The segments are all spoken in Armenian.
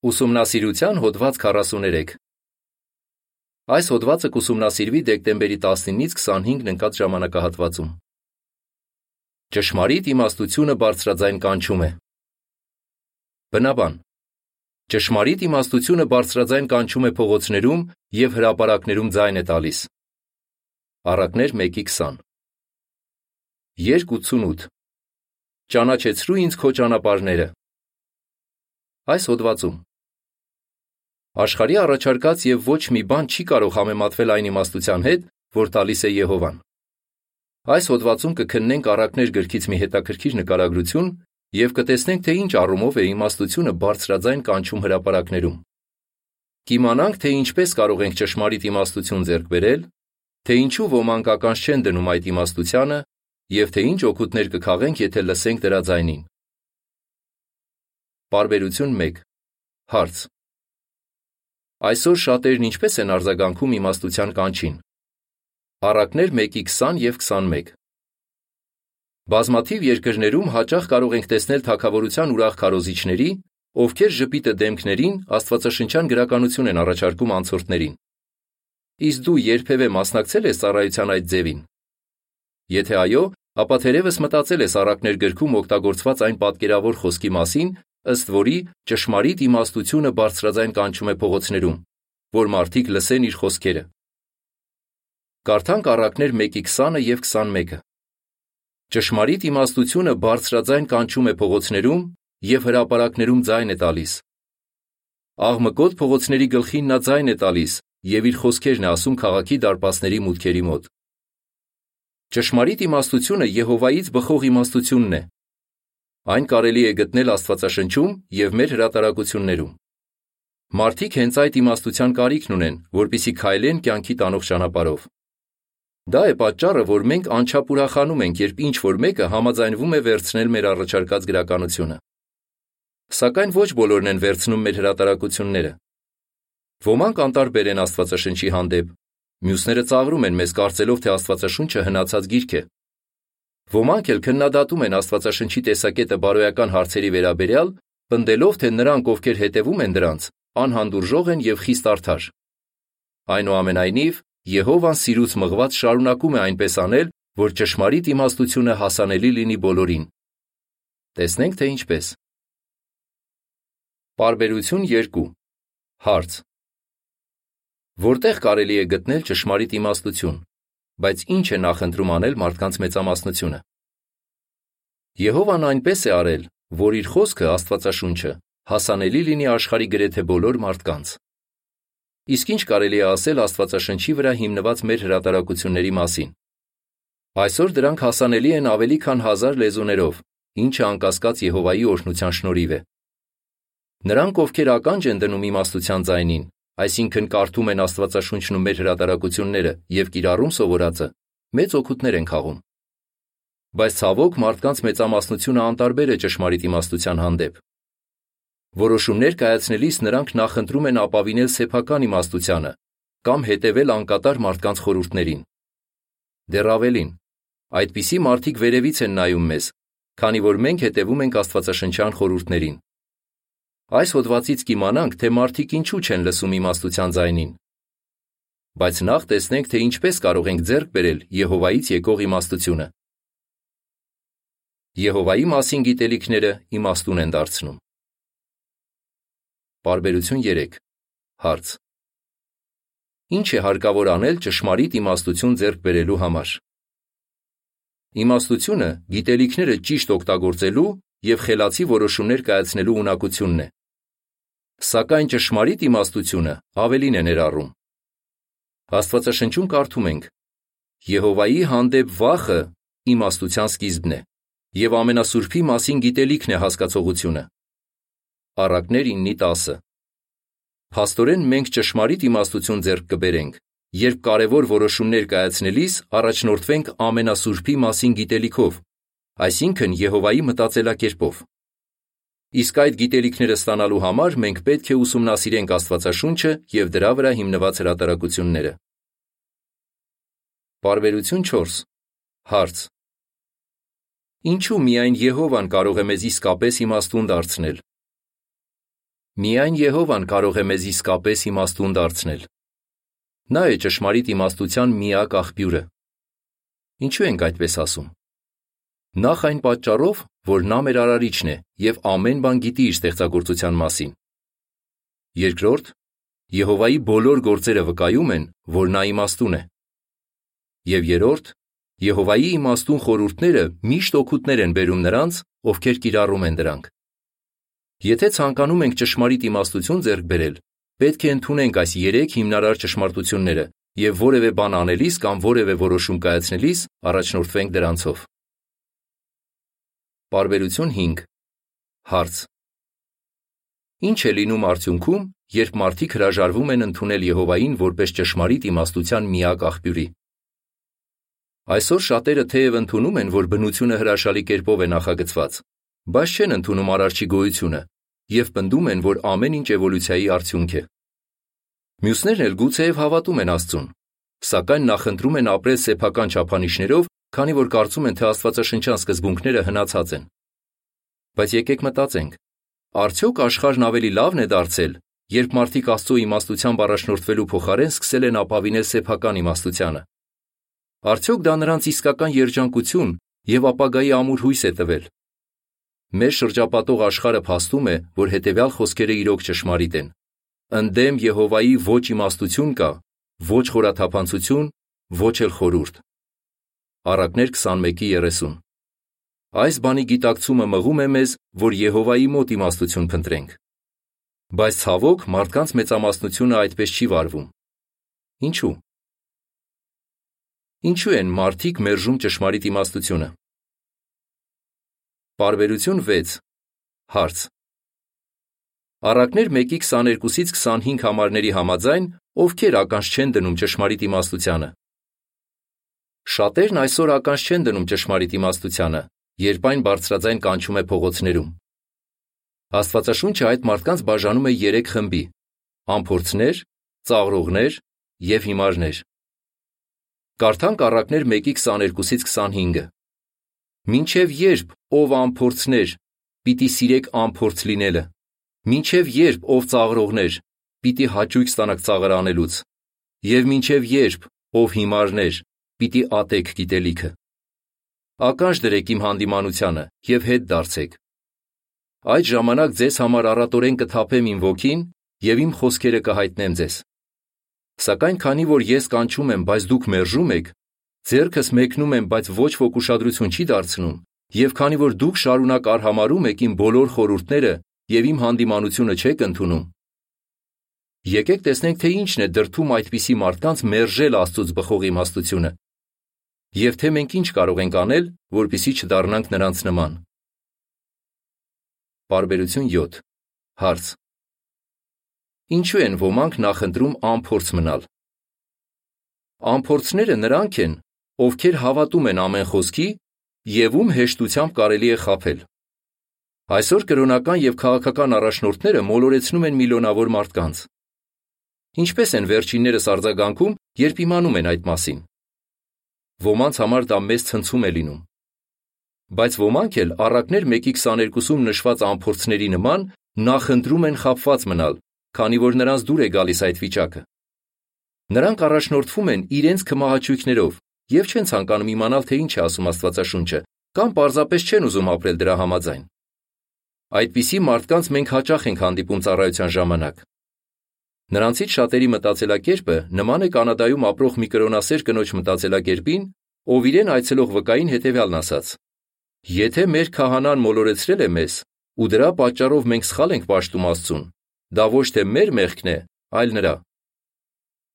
Ուսումնասիրության հոդված 43 Այս հոդվածը կուսումնասիրվի դեկտեմբերի 19-ից 25-ն ընկած ժամանակահատվածում։ Ճշմարիտ իմաստությունը բարձրաձայն կանչում է։ Բնաբան Ճշմարիտ իմաստությունը բարձրաձայն կանչում է փողոցներում եւ հրապարակներում ձայն է տալիս։ Առակներ 1:20 2:88 Ճանաչեցրու ինձ քո ճանապարհները։ Այս հոդվածում Աշխարհի առաջարկած եւ ոչ մի բան չի կարող համեմատվել այն իմաստության հետ, որ տալիս է Եհովան։ Այս հոդվածում կքննենք առակներ գրքից մի հետաքրքիր նկարագրություն եւ կտեսնենք, թե ինչ առումով է իմաստությունը բարձրաձայն կանչում հրապարակներում։ Կիմանանք, թե ինչպես կարող ենք ճշմարիտ իմաստություն ձեռք բերել, թե ինչու ոմանք ականջ չեն դնում այդ իմաստությանը եւ թե ինչ օգուտներ կքաղենք, եթե լսենք դրա ձայնին։ Բարբերություն 1 Հարց Այսօր շատերն ինչպես են արձագանքում իմաստության կանչին։ Առակներ 1:20 եւ 21 Բազմաթիվ երկրներում հաճախ կարող ենք տեսնել թակավորության ուրախ քարոզիչների, ովքեր ժպիտը դեմքներին աստվածաշնչյան գրականություն են առաջարկում անցորդներին։ Իսկ դու երբևէ մասնակցել ես ծառայության այդ ձևին։ Եթե այո, ապա թերևս մտածել ես առակներ գրքում օգտագործված այն պատկերավոր խոսքի մասին, ըստ որի ճշմարիտ իմաստությունը բարձրաձայն կանչում է փողոցներում, որ մարդիկ լսեն իր խոսքերը։ Կարդանք առակներ 1:20-ը եւ 21-ը։ Ճշմարիտ իմաստությունը բարձրաձայն կանչում է փողոցներում եւ հրապարակներում ձայն է տալիս։ Աղմկոտ փողոցների գլխին նա ձայն է տալիս եւ իր խոսքերն է ասում քաղաքի դարպասների մուտքերի մոտ։ Ճշմարիտ իմաստությունը Եհովայից բխող իմաստությունն է, Այն կարելի է գտնել Աստվածաշնչում եւ մեր հրատարակություններում։ Մարդիկ հենց այդ իմաստության կարիքն ունեն, որpիսի քայլեն կյանքի տանող ճանապարհով։ Դա է պատճառը, որ մենք անչափ ուրախանում ենք, երբ ինչ որ մեկը համաձայնվում է վերցնել մեր առաջարկած գրականությունը։ Սակայն ոչ բոլորն են վերցնում մեր հրատարակությունները։ Ոմանք անտարբեր են Աստվածաշնչի հանդեպ, մյուսները ծաղրում են մեզ կարծելով, թե Աստվածաշունչը հնացած գիրք է։ Ոմանք էլ քննադատում են Աստվածաշնչի տեսակետը բարոյական հարցերի վերաբերյալ, պնդելով, թե նրանք, ովքեր հետևում են դրանց, անհանդուրժող են եւ խիստ արդար։ Այնուամենայնիվ, Եհովան սիրուց մղված շարունակում է այնպես անել, որ ճշմարիտ իմաստությունը հասանելի լինի բոլորին։ Տեսնենք թե ինչպես։ Պարբերություն 2 Հարց. Որտեղ կարելի է գտնել ճշմարիտ իմաստություն բայց ինչ է նախընտրում անել մարդկանց մեծամասնությունը։ Եհովան այնպես է արել, որ իր խոսքը Աստվածաշունչը հասանելի լինի աշխարի գրեթե բոլոր մարդկանց։ Իսկ ինչ կարելի է ասել Աստվածաշնչի վրա հիմնված մեր հրատարակությունների մասին։ Այսօր դրանք հասանելի են ավելի քան 1000 լեզուներով, ինչը անկասկած Եհովայի օրհնության շնորհիվ է։ Նրանք, ովքեր ականջ են դնում իմաստության ձայնին, այսինքն կարդում են Աստվածաշունչն ու մեր հրատարակությունները եւ կիրառում սովորածը, մեծ օգուտներ են խաղում։ Բայց ցավոք մարդկանց մեծամասնությունը անտարբեր է ճշմարիտ իմաստության հանդեպ։ Որոշումներ կայացնելիս նրանք նախընտրում են ապավինել սեփական իմաստությանը կամ հետևել անկատար մարդկանց խորհուրդներին։ Դեռ ավելին, այդպիսի մարդիկ վերևից են նայում մեզ, քանի որ մենք հետևում ենք Աստվածաշնչյան խորհուրդներին։ Այս հոդվածից կիմանանք, թե մարդիկ ինչու չեն լսում իմաստության ձայնին։ Բայց նախ տեսնենք, թե ինչպես կարող ենք ձեռք բերել Եհովայից եկող իմաստությունը։ Եհովայի մասին գիտելիքները իմաստուն են դարձնում։ Բարբերություն 3 Հարց. Ինչ է հարկավոր անել ճշմարիտ իմաստություն ձեռք բերելու համար։ Իմաստությունը գիտելիքները ճիշտ օգտագործելու եւ խելացի որոշումներ կայացնելու ունակությունն է սակայն ճշմարիտ իմաստությունը ավելին է ներառում։ Աստվածաշնչում կարդում ենք. Եհովայի հանդեպ վախը իմաստության սկիզբն է, եւ ամենասուրբի մասին գիտելիքն է հասկացողությունը։ Առակներ 9:10 Փաստորեն մենք ճշմարիտ իմաստություն ձեռք կբերենք, երբ կարևոր որոշումներ կայացնելիս առաջնորդվենք ամենասուրբի մասին գիտելիքով, այսինքն Եհովայի մտածելակերպով։ Իսկ այդ գիտելիքները ստանալու համար մենք պետք է ուսումնասիրենք Աստվածաշունչը եւ դրա վրա հիմնված հրատարակությունները։ Բարբերություն 4 Հարց. Ինչու միայն Եհովան կարող է մեզ իսկապես իմաստուն դարձնել։ Միայն Եհովան կարող է մեզ իսկապես իմաստուն դարձնել։ Նա է ճշմարիտ իմաստության միակ աղբյուրը։ Ինչու ենք այդպես ասում։ Նախ այն պատճառով, որ նա մեր արարիչն է եւ ամեն բան գիտի իր ստեղծագործության մասին։ Երկրորդ, Եհովայի բոլոր գործերը վկայում են, որ նա իմաստուն է։ Եվ երրորդ, Եհովայի իմաստուն խորհուրդները միշտ օգուտներ են բերում նրանց, ովքեր կիրառում են դրանք։ Եթե ցանկանում ենք ճշմարիտ իմաստություն ձեռք բերել, պետք է ընդունենք այս երեք հիմնարար ճշմարտությունները եւ որևէ բան անելիս կամ որևէ որոշում կայացնելիս առաջնորդվենք դրանցով։ Բարբերություն 5 Հարց. Ինչ է լինում արդյունքում, երբ մարդիկ հրաժարվում են ընդունել Եհովային որպես ճշմարիտ իմաստության միակ աղբյուրի։ Այսօր շատերը թեև ընդունում են, որ բնությունը հրաշալի կերպով է նախագծված, բայց չեն ընդունում արարչի գոյությունը եւ պնդում են, որ ամեն ինչ էվոլյուցիայի արդյունք է։ Մյուսներն էլ գուցեև հավատում են Աստծուն, սակայն նախընտրում են ապրել սեփական չափանիշներով, քանի որ կարծում են, թե Աստվածաշնչյան սկզբունքները հնացած են։ Բայց եկեք մտածենք. արդյոք աշխարհն ավելի լավն է դարձել, երբ մարդիկ Աստծո իմաստությամբ առաջնորդվելու փոխարեն սկսել են ապավինել սեփական իմաստությանը։ Արդյոք դա նրանց իսկական երջանկություն եւ ապագայի ամուր հույս է տվել։ Մեր շրջապատող աշխարհը փաստում է, որ հետևյալ խոսքերը իրոք ճշմարիտ են։ Ընդդեմ Եհովայի ոչ իմաստություն կա, ոչ խորաթափանցություն, ոչ էլ խորուրդ։ Առակներ 21:30 Այս բանի գիտակցումը մղում է մեզ, որ Եհովայի մոտ իմաստություն փնտրենք։ Բայց ցավոք մարդկանց մեծամասնությունը այդպես չի վարվում։ Ինչու՞։ Ինչու են մարդիկ մերժում ճշմարիտ իմաստությունը։ Պարբերություն 6 Հարց. Առակներ 1-22-ից 25 համարների համաձայն ովքեր ականջ չեն դնում ճշմարիտ իմաստությանը։ Շատերն այսօր ականջ չեն դնում ճշմարիտ իմաստությանը, երբ այն բարձրաձայն կանչում է փողոցներում։ Աստվածաշունչը այդ մարդկանց բաժանում է 3 խմբի՝ ամփորձներ, ծաղրողներ եւ հիմարներ։ Կարդանք առակներ 1-22-ից 25-ը։ Մինչև երբ ով ամփորձներ, պիտի սիրեք ամփորձ լինելը։ Մինչև երբ ով ծաղրողներ, պիտի հաճույք ստանաք ծաղր անելուց։ Եվ մինչև երբ ով հիմարներ, պիտի ատեք գիտելիքը։ Ականջ դրեք իմ հանդիմանությանը եւ հետ դարձեք։ Այդ ժամանակ ձեզ համար առատորեն կթափեմ իմ ոգին եւ իմ խոսքերը կհայտնեմ ձեզ։ Սակայն քանի որ ես կանչում եմ, բայց դուք մերժում եք, ձերքս մեկնում եմ, բայց ոչ ոք ուշադրություն չի դարձնում, եւ քանի որ դուք շարունակ արհամարում եք իմ բոլոր խորհուրդները եւ իմ հանդիմանությունը չեք ընդունում, եկեք տեսնենք, թե ինչն է դրթում այդպիսի մարդկանց մերժել Աստծոց բխող իմաստությունը։ Եվ թե մենք ինչ կարող ենք անել, որpիսի չդառնանք նրանց նման։ Բարբերություն 7 Հարց. Ինչու են ոմանք նախընտրում անփորձ մնալ։ Անփորձները նրանք են, ովքեր հավատում են ամեն խոսքի եւ ում հեշտությամբ կարելի է խაფել։ Այսօր կրոնական եւ քաղաքական առաջնորդները մոլորեցնում են միլիոնավոր մարդկանց։ Ինչպես են վերջիններս արձագանքում, երբ իմանում են այդ մասին։ Ոմանց համար դա մեծ ցնցում է լինում։ Բայց ոմանք էլ առակներ 1:22-ում նշված ամփորձների նման նախընտրում են խապված մնալ քանի որ նրանց դուր է գալիս այդ վիճակը։ Նրանք առաջնորդվում են իրենց կմահաճույքներով եւ չեն ցանկանում իմանալ, թե ինչ է ասում Աստվածաշունչը, կամ պարզապես չեն ուզում ապրել դրա համաձայն։ Այդպիսի մարդկանց մենք հաճախ ենք հանդիպում ծառայության ժամանակ։ Նրանցից շատերի մտածելակերպը նման է Կանադայում ապրող մի կրոնասեր կնոջ մտածելակերպին, ով իրեն այցելող վկային հետևյալն ասաց. Եթե մեր քահանան մոլորեցրել է մեզ, ու դրա պատճառով մենք սխալ ենք պաշտում Աստծուն, Դա ոչ թե մեր մեղքն է, այլ նրա։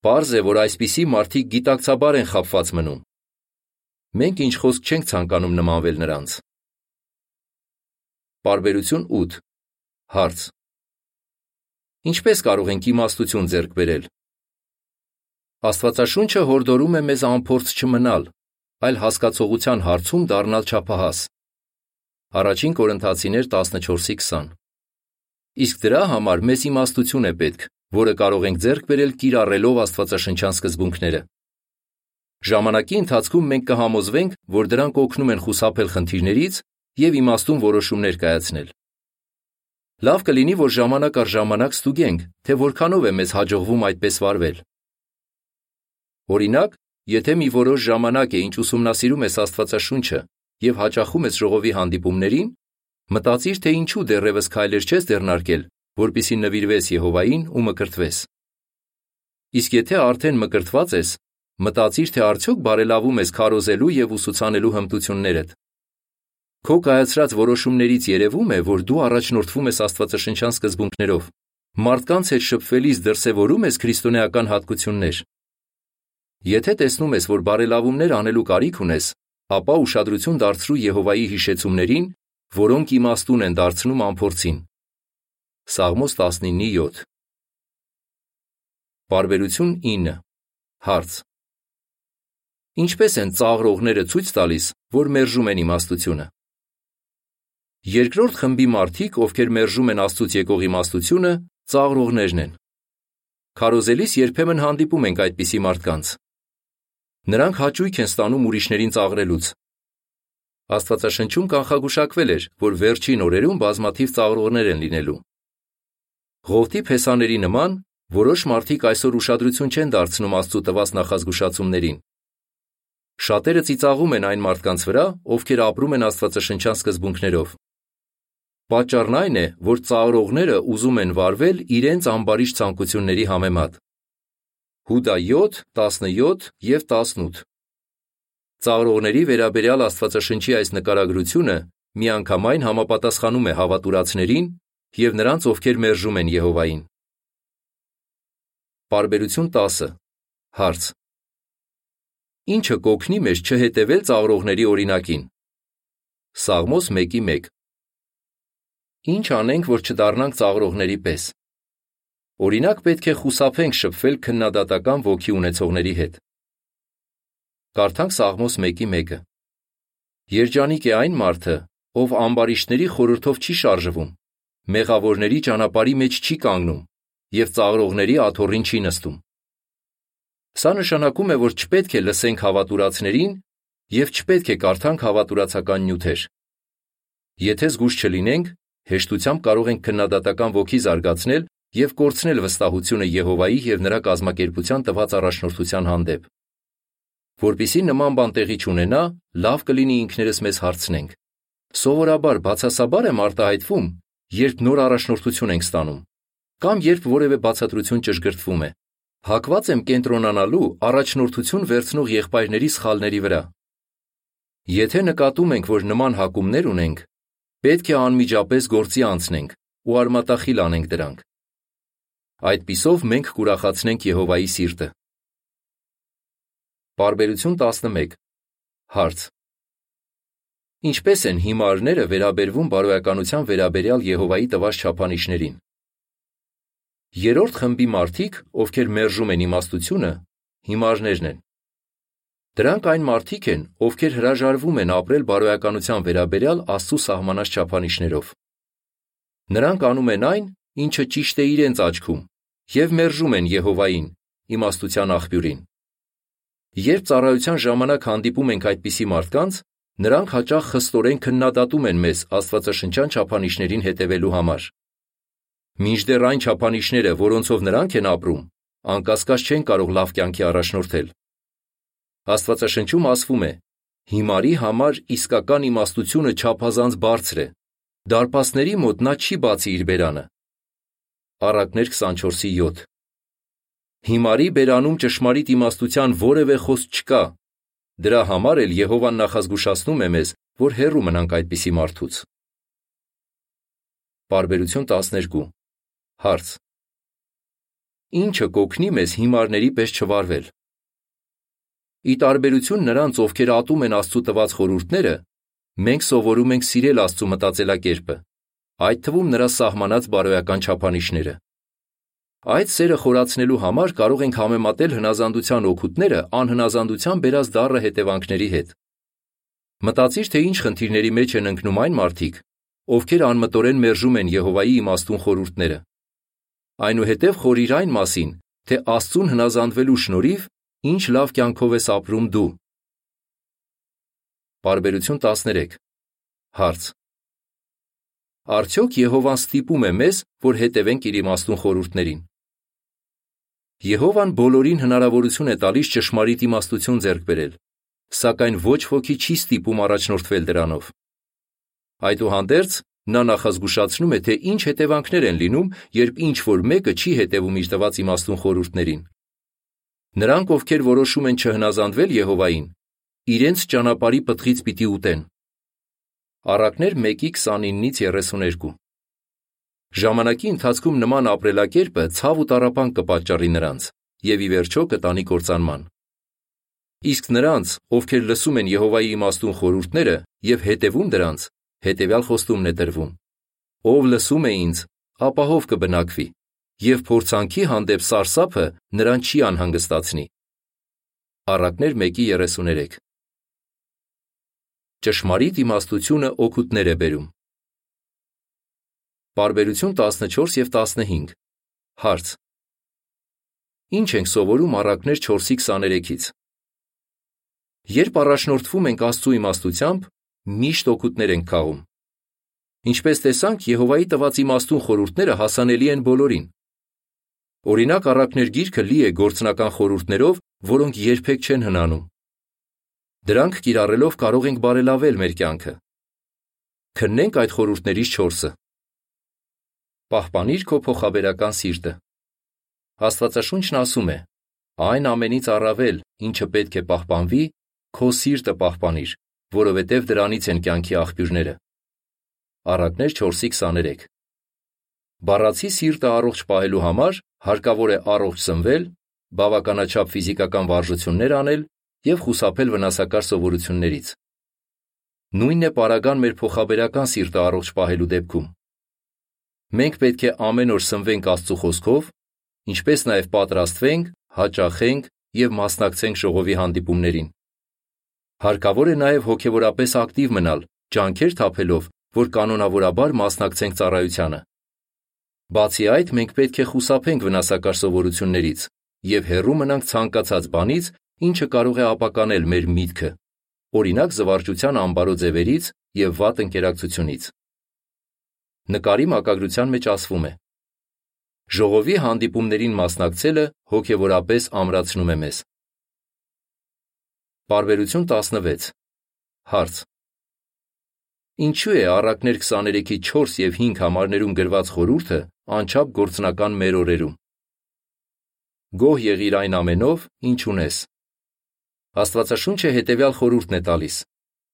Պարզ է, որ այսպիսի մարդիկ գիտակցաբար են խապված մնում։ Մենք ինչ խոսք չենք ցանկանում նմանվել նրանց։ Բարբերություն 8 Հարց Ինչպես կարող ենք իմաստություն ձեռք բերել։ Աստվածաշունչը հորդորում է մեզ անփորձ չմնալ, այլ հասկացողության հարցում դառնալ չափահաս։ Առաջին Կորինթացիներ 14:20 Իսկ դրա համար մեզ իմաստություն է պետք, որը կարող ենք ձեռք բերել կիրառելով աստվածաշնչյան սկզբունքները։ Ժամանակի ընթացքում մենք կհամոզվենք, որ դրանք օգնում են խուսափել խնդիրներից եւ իմաստուն որոշումներ կայացնել։ Լավ կլինի, որ ժամանակ առ ժամանակ ստուգենք, թե որքանով է մեզ հաջողվում այդպես վարվել։ Օրինակ, եթե մի որոշ ժամանակ է ինչ ուսումնասիրում ես Աստվածաշունչը եւ հաճախում ես ժողովի հանդիպումներին, մտածիր, թե ինչու դեռևս քայլեր չես դեռնարկել, որpիսի նվիրվես Եհովային ու մկրտվես։ Իսկ եթե արդեն մկրտված ես, մտածիր, թե արդյոք բարելավում ես քարոզելու եւ ուսուցանելու հմտություններդ։ Քո կայացրած որոշումներից երևում է, որ դու առաջնորդվում ես Աստվածաշնչյան սկզբունքներով։ Մարդկանց հետ շփվելիս դրսևորում ես քրիստոնեական հատկություններ։ Եթե տեսնում ես, որ բարելավումներ անելու կարիք ունես, ապա ուշադրություն դարձրու Եհովայի հիշեցումներին, որոնք իմաստուն են դարձնում ամփորձին։ Սաղմոս 19:7 Բարբերություն 9 Հարց. Ինչպես են ծաղրողները ցույց տալիս, որ մերժում են իմաստությունը։ Երկրորդ խմբի մարդիկ, ովքեր մերժում են Աստծուց եկող իմաստությունը, ծաղրողներն են։ Քարոզելիս երբեմն հանդիպում ենք այդպիսի մարդկանց։ Նրանք հաճույք են ստանում ուրիշներին ծաղրելուց։ Աստվածաշնչում կանխագուշակվել էր, որ վերջին օրերում բազմաթիվ ծաղրողներ են լինելու։ Ղովտի փեսաների նման որոշ մարդիկ այսօր ուշադրություն չեն դարձնում Աստծո տված նախազգուշացումներին։ Շատերը ծիծաղում են այն մարդկանց վրա, ովքեր ապրում են Աստվածաշնչյան սկզբունքներով։ Պատճառն այն է, որ ծաղրողները ուզում են վարվել իրենց ամբարիշ ցանկությունների համեմատ։ Հուդա 7, 17 եւ 18 Ծաղրողների վերաբերյալ Աստվածաշնչի այս նկարագրությունը միանգամայն համապատասխանում է հավատուրացներին եւ նրանց, ովքեր մերժում են Եհովային։ Բարբերություն 10 Հարց. Ինչը կօգնի մեզ չհետևել ծաղրողների օրինակին։ Սաղմոս 1:1 Ինչ անենք, որ չդառնանք ծաղրողների պես։ Օրինակ պետք է խուսափենք շփվել քննադատական ոգի ունեցողների հետ։ Կարդանք Սաղմոս 1:1-ը։ Երջանիկ է այն մարդը, ով ամբարիշտների խորհրդով չի շարժվում, մեղավորների ճանապարհի մեջ չի կանգնում եւ ծաղրողների աթոռին չի նստում։ Սա նշանակում է, որ չպետք է լսենք հավատուրացներին եւ չպետք է կարդանք հավատուրացական նյութեր։ Եթե զգուշ չլինենք, հեշտությամբ կարող ենք քննադատական ոգի զարգացնել եւ կորցնել վստահությունը Եհովայի եւ նրա կազմակերպության տված առաջնորդության հանդեպ։ Որպիսի նման բան տեղի չունենա, լավ կլինի ինքներս մեզ հարցնենք. սովորաբար բացասաբար եմ արտահայտվում, երբ նոր առաջնորդություն ենք ստանում, կամ երբ որևէ բացատրություն ճշգրտվում է։ Հակված եմ կենտրոնանալու առաջնորդություն վերցնող եղբայրների սխալների վրա։ Եթե նկատում ենք, որ նման հակումներ ունենք, Պետք է անմիջապես գործի անցնենք ու արմատախիլ անենք դրանք։ Այդպիսով մենք կուրախացնենք Եհովայի սիրտը։ Բարբերություն 11 Հարց. Ինչպես են հիմարները վերաբերվում բարոյականության վերաբերյալ Եհովայի տված չափանիշներին։ Երորդ խմբի մարդիկ, ովքեր մերժում են իմաստությունը, հիմարներն են։ Դրանք այն մարդիկ են, ովքեր հրաժարվում են ապրել բարոյականության վերաբերյալ Աստծո սահմանած չափանիշներով։ Նրանք անում են այն, ինչը ճիշտ է իրենց աչքում, եւ մերժում են Եհովային, իմաստության աղբյուրին։ Երբ ծառայության ժամանակ հանդիպում ենք այդպիսի մարդկանց, նրանք հաճախ խստորեն քննադատում են մեզ Աստվածաշնչյան չափանիշներին հետևելու համար։ Մինչդեռ այն չափանիշները, որոնցով նրանք են ապրում, անկասկած չեն կարող լավ կյանքի առաջնորդել։ Աստվածաշնչում ասվում է. Հիմարի համար իսկական իմաստությունը չափազանց բարձր է։ Դարպասների մոտ նա չի բացի իր բերանը։ Առակներ 24:7 Հիմարի բերանում ճշմարիտ իմաստության որևէ խոսք չկա։ Դրա համար էլ Եհովան նախազգուշացնում է մեզ, որ հեռու մնանք այդպիսի մարդուց։ Բարբերություն 12 Հարց. Ինչը կօգնի մեզ հիմարների պես չվարվել։ Ի տարբերություն նրանց, ովքեր ատում են Աստծո տված խորհուրդները, մենք սովորում ենք սիրել Աստծո մտածելակերպը, այդ թվում նրա սահմանած բարոյական չափանիշները։ Այդ սերը խորացնելու համար կարող ենք համեմատել հնազանդության օգուտները անհնազանդության բերած դառը հետևանքների հետ։ Մտածիր, թե ինչ խնդիրների մեջ են ընկնում այն մարդիկ, ովքեր անմտորեն մերժում են Եհովայի իմաստուն խորհուրդները։ Այնուհետև խորիր այն մասին, թե Աստծուն հնազանդվելու շնորհիվ Ինչ լավ կյանքով ես ապրում դու։ Բարբերություն 13 Հարց. Արդյոք Եհովան ստիպում է մեզ, որ հետևենք իր իմաստուն խորհուրդներին։ Եհովան բոլորին հնարավորություն է տալիս ճշմարիտ իմաստություն ձեռք բերել, սակայն ոչ ոքի չի ստիպում առաջնորդվել դրանով։ Այդուհանդերձ, նա նախազգուշացնում է, թե ինչ հետևանքներ են լինում, երբ ինչ որ մեկը չի հետևում իր տված իմաստուն խորհուրդներին։ Նրանք, ովքեր որոշում են չհնազանդվել Եհովային, իրենց ճանապարհի պտղից պիտի ուտեն։ Առակներ 1:29-ից 32 Ժամանակի ընթացքում նման ապրելակերպը ցավ ու տարապանք կպատճառի նրանց եւ ի վերջո կտանի կործանման։ Իսկ նրանց, ովքեր լսում են Եհովայի իմաստուն խորհուրդները եւ հետևում դրանց, հետեւյալ խոստումն է տրվում. Ով լսում է ինձ, ապահով կբնակվի, եւ փորձանքի հանդեպ սարսափը նրան չի անհանգստացնի։ Առակներ 1:33 Ճշմարիտ իմաստությունը օգուտներ է բերում։ Բարբերություն 14 եւ 15 Հարց. Ինչ ենք սովորում առակներ 4:23-ից։ Երբ առաջնորդվում ենք Աստծո իմաստությամբ, միշտ օգուտներ ենք քաղում։ Ինչպես տեսանք, Եհովայի տված իմաստուն խորհուրդները հասանելի են բոլորին։ Օրինակ, առակներ գիրքը լի է գործնական խորհուրդներով, որոնք երբեք չեն հնանում։ Դրանք կիրառելով կարող ենք բարելավել մեր կյանքը։ Քննենք այդ խորհուրդներից 4-ը։ Պահպանիր քո փոխաբերական սիրտը։ Աստվածաշունչն ասում է. այն ամենից առավել, ինչը պետք է պահպանվի, քո սիրտը պահպանիր, որովհետև դրանից են կյանքի աղբյուրները։ Առակներ 4:23 Բառացի սիրտը առողջ պահելու համար հարկավոր է առողջ սնվել, բավականաչափ ֆիզիկական վարժություններ անել եւ խուսափել վնասակար սովորություններից։ Նույնն է պարագան մեր փոխաբերական սիրտը առողջ պահելու դեպքում։ Մենք պետք է ամեն օր սնվենք Աստծո խոսքով, ինչպես նաև պատրաստվենք, հաճախենք եւ մասնակցենք ժողովի հանդիպումներին։ Հարկավոր է նաև հոգեվորապես ակտիվ մնալ, ջանքեր թափելով, որ կանոնավորաբար մասնակցենք ծառայությանը։ Բացի այդ, մենք պետք է խուսափենք վնասակար սովորություններից եւ հեռու մնանք ցանկացած բանից, ինչը կարող է ապականել մեր միտքը, օրինակ զվարճության ամբարո ձևերից եւ վատ ընկերակցությունից։ Նկարի մակագրության մեջ ասվում է. Ժողովի հանդիպումներին մասնակցելը հոգեվորապես ամրացնում է մեզ։ Բարբերություն 16 Հարց. Ինչու է առակներ 23-ի 4 եւ 5 համարներում գրված խորհուրդը անչափ գործնական մեր օրերում։ Գոհ եղիր այն ամենով, ինչ ունես, Աստվածաշունչը հետևյալ խորհուրդն է տալիս.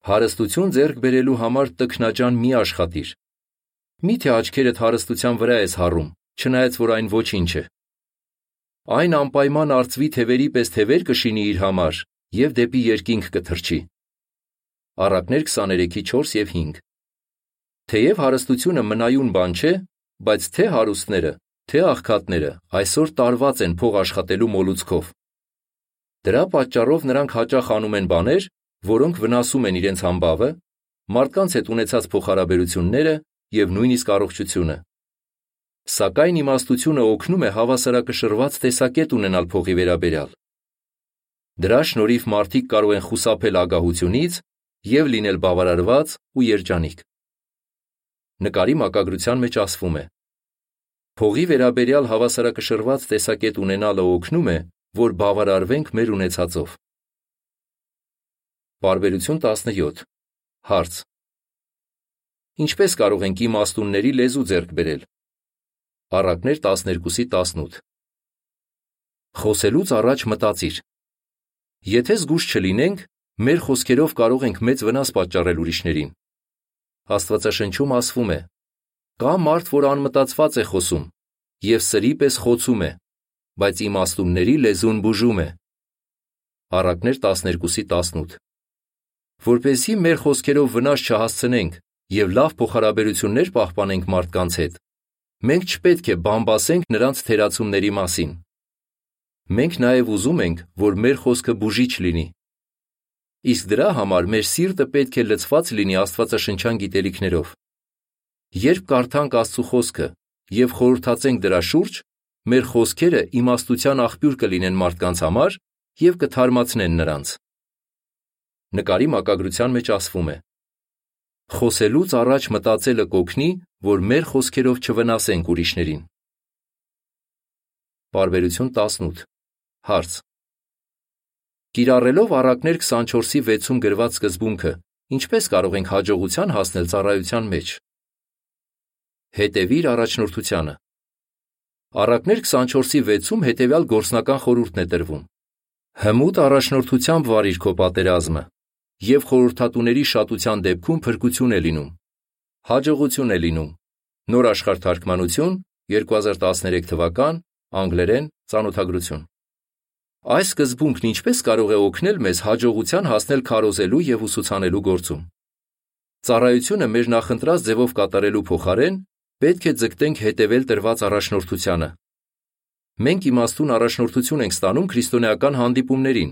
հարստություն ձեռք բերելու համար տքնաճան մի աշխատիր։ Միթե աչքերդ հարստության վրա ես հառում, չնայած որ այն ոչինչ է։ Այն անպայման արծվի թևերի պես թևեր կշինի իր համար եւ դեպի երկինք կթրջի։ Առակներ 23-ի 4 եւ 5 Թեև հարստությունը մնայուն բան չէ, բայց թե հարուստները, թե աղքատները այսօր տարված են փող աշխատելու մոլուցքով։ Դրա պատճառով նրանք հաճախ անում են բաներ, որոնք վնասում են իրենց համբավը, մարդկանց հետ ունեցած փոխհարաբերությունները եւ նույնիսկ առողջությունը։ Սակայն իմաստությունը օգնում է հավասարակշռված տեսակետ ունենալ փողի վերաբերյալ։ Դրա շնորհիվ մարդիկ կարող են խուսափել ագահությունից եւ լինել բավարարված ու երջանիկ։ Նկարի մակագրության մեջ ասվում է. Փողի վերաբերյալ հավասարակշռված տեսակետ ունենալը օգնում է, որ բավարարվենք մեր ունեցածով։ Բարբերություն 17 Հարց. Ինչպես կարող ենք իմաստունների լեզու ձեռք բերել։ Առակներ 12-ի 18 Խոսելուց առաջ մտածիր։ Եթե զգուշ չլինենք, մեր խոսքերով կարող ենք մեծ վնաս պատճառել ուրիշներին։ Աստվածաշնչում ասվում է. Կա մարդ, որ անմտածված է խոսում, եւ սրի պես խոցում է, բայց իմաստունների լեզուն բուժում է։ Առակներ 12-ի 18 Որպեսզի մեր խոսքերով վնաս չհասցնենք եւ լավ փոխհարաբերություններ պահպանենք մարդկանց հետ, մենք չպետք է բամբասենք նրանց թերացումների մասին։ Մենք նաև ուզում ենք, որ մեր խոսքը բուժիչ լինի։ Իսկ դրա համար մեր սիրտը պետք է լցված լինի Աստվածաշնչյան գիտելիքներով։ Երբ կարդանք Աստծո խոսքը եւ խորհրդացենք դրա շուրջ, Մեր խոսքերը իմաստության աղբյուր կլինեն մարդկանց համար եւ կթարմացնեն նրանց։ Նկարի մակագրության մեջ ասվում է. Խոսելուց առաջ մտածելը կօգնի, որ մեր խոսքերով չվնասենք ուրիշներին։ Բարբերություն 18 Հարց Կիրառելով առակներ 24-ի 6-ում գրված սկզբունքը, ինչպես կարող ենք հաջողության հասնել ծառայության մեջ։ Հետևիր առաջնորդությանը։ Առակներ 24-ի 6-ում հետևյալ գործնական խորհուրդն է տրվում. Հմուտ առաջնորդությամբ վարիր քո պատերազմը, եւ խորհրդատուների շատության դեպքում փրկություն է լինում։ Հաջողություն է լինում։ Նոր աշխարհ թարգմանություն 2013 թվական անգլերեն ծանոթագրություն։ Այս սկզբունքն ինչպես կարող է օգնել մեզ հաջողության հասնել քարոզելու եւ ուսուցանելու գործում։ Ծառայությունը մեր նախընտրած ձևով կատարելու փոխարեն պետք է ձգտենք հետևել տրված առաջնորդությանը։ Մենք իմաստուն առաջնորդություն ենք ստանում քրիստոնեական հանդիպումներին,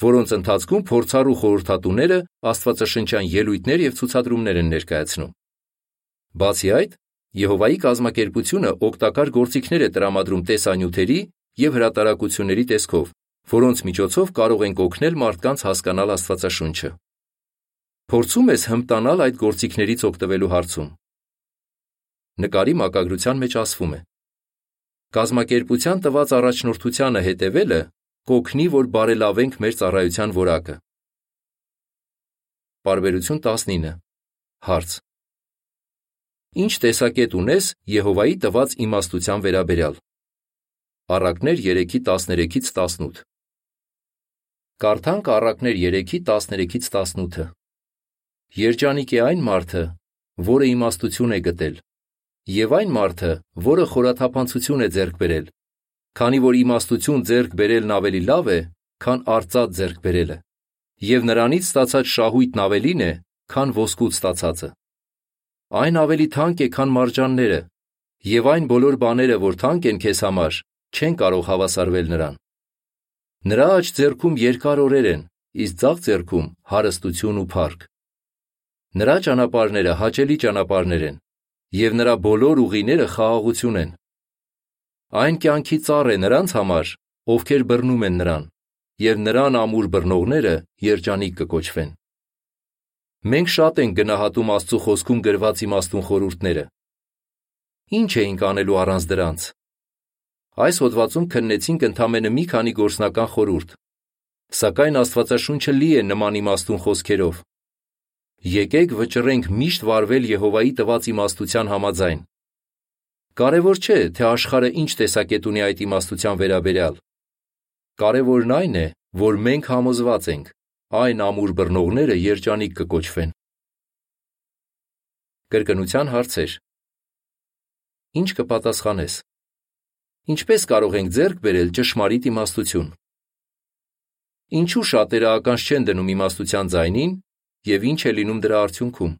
որոնց ընթացքում փորձառու խորհրդատուները աստվածաշնչյան ելույթներ եւ ցուցադրումներ են ներկայացնում։ Բացի այդ, Եհովայի կազմակերպությունը օգտակար գործիքներ է տրամադրում տեսանյութերի եւ հրատարակությունների տեսքով, որոնց միջոցով կարող ենք օգնել մարդկանց հասկանալ Աստվածաշունչը։ Փորձում ես հմտանալ այդ գործիքներից օգտվելու հարցում։ Նկարի մակագրության մեջ ասվում է. Կազմակերպության տված առաջնորդությանը հետևելը կօգնի, որ բարելավենք մեր ծառայության որակը։ Բարբերություն 19 Հարց Ինչ տեսակետ ունես Եհովայի տված իմաստության վերաբերյալ։ Առակներ 3-ի 13-ից 18 Կարդանք առակներ 3-ի 13-ից 18-ը։ Երջանիկ է այն մարդը, որը իմաստություն է գտել, եւ այն մարդը, որը խորաթափանցություն է ձեռք բերել, քանի որ իմաստություն ձեռք բերելն ավելի լավ է, քան արծաթ ձեռք բերելը, եւ նրանից ստացած շահույթն ավելին է, քան ոսկուց ստացածը։ Այն ավելի թանկ է, քան մարջանները, եւ այն բոլոր բաները, որ թանկ են քեզ համար, չեն կարող հավասարվել նրան։ Նրա աջ ձեռքում երկար օրեր են, իսկ ձախ ձեռքում հարստություն ու փառք։ Նրա ճանապարհները հաճելի ճանապարհներ են, եւ նրա բոլոր ուղիները խաղաղություն են։ Այն կյանքի ծառ է նրանց համար, ովքեր բռնում են նրան, եւ նրան ամուր բռնողները երջանիկ կկոչվեն։ Մենք շատ ենք գնահատում Աստծո խոսքում գրված իմաստուն խորհուրդները։ Ինչ էինք անելու առանց դրանց։ Այս հոդվածում քննեցինք ընդամենը մի քանի գործնական խորհուրդ։ Սակայն Աստվածաշունչը լի է նման իմաստուն խոսքերով։ Եկեք վճռենք միշտ վարվել Եհովայի տված իմաստության համաձայն։ Կարևոր չէ, թե աշխարհը ինչ տեսակետ ունի այդ իմաստության վերաբերյալ։ Կարևորն այն է, որ մենք համոզված ենք, այն ամուր բռնողները երջանիկ կկոչվեն։ Կրկնության հարցեր։ Ինչ կպատասխանես։ Ինչպես կարող ենք ձեռք բերել ճշմարիտ իմաստություն։ Ինչու շատերը ականջ չեն դնում իմաստության ձայնին եւ ինչ է լինում դրա արդյունքում։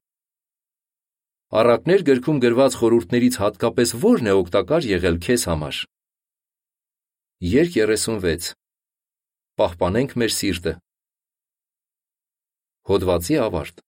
Առակներ գրքում գրված խորհուրդներից հատկապես ո՞րն է օգտակար եղել քեզ համար։ Երկ 36 Պահպանենք մեր սիրտը։ Հոդվացի ավարտ։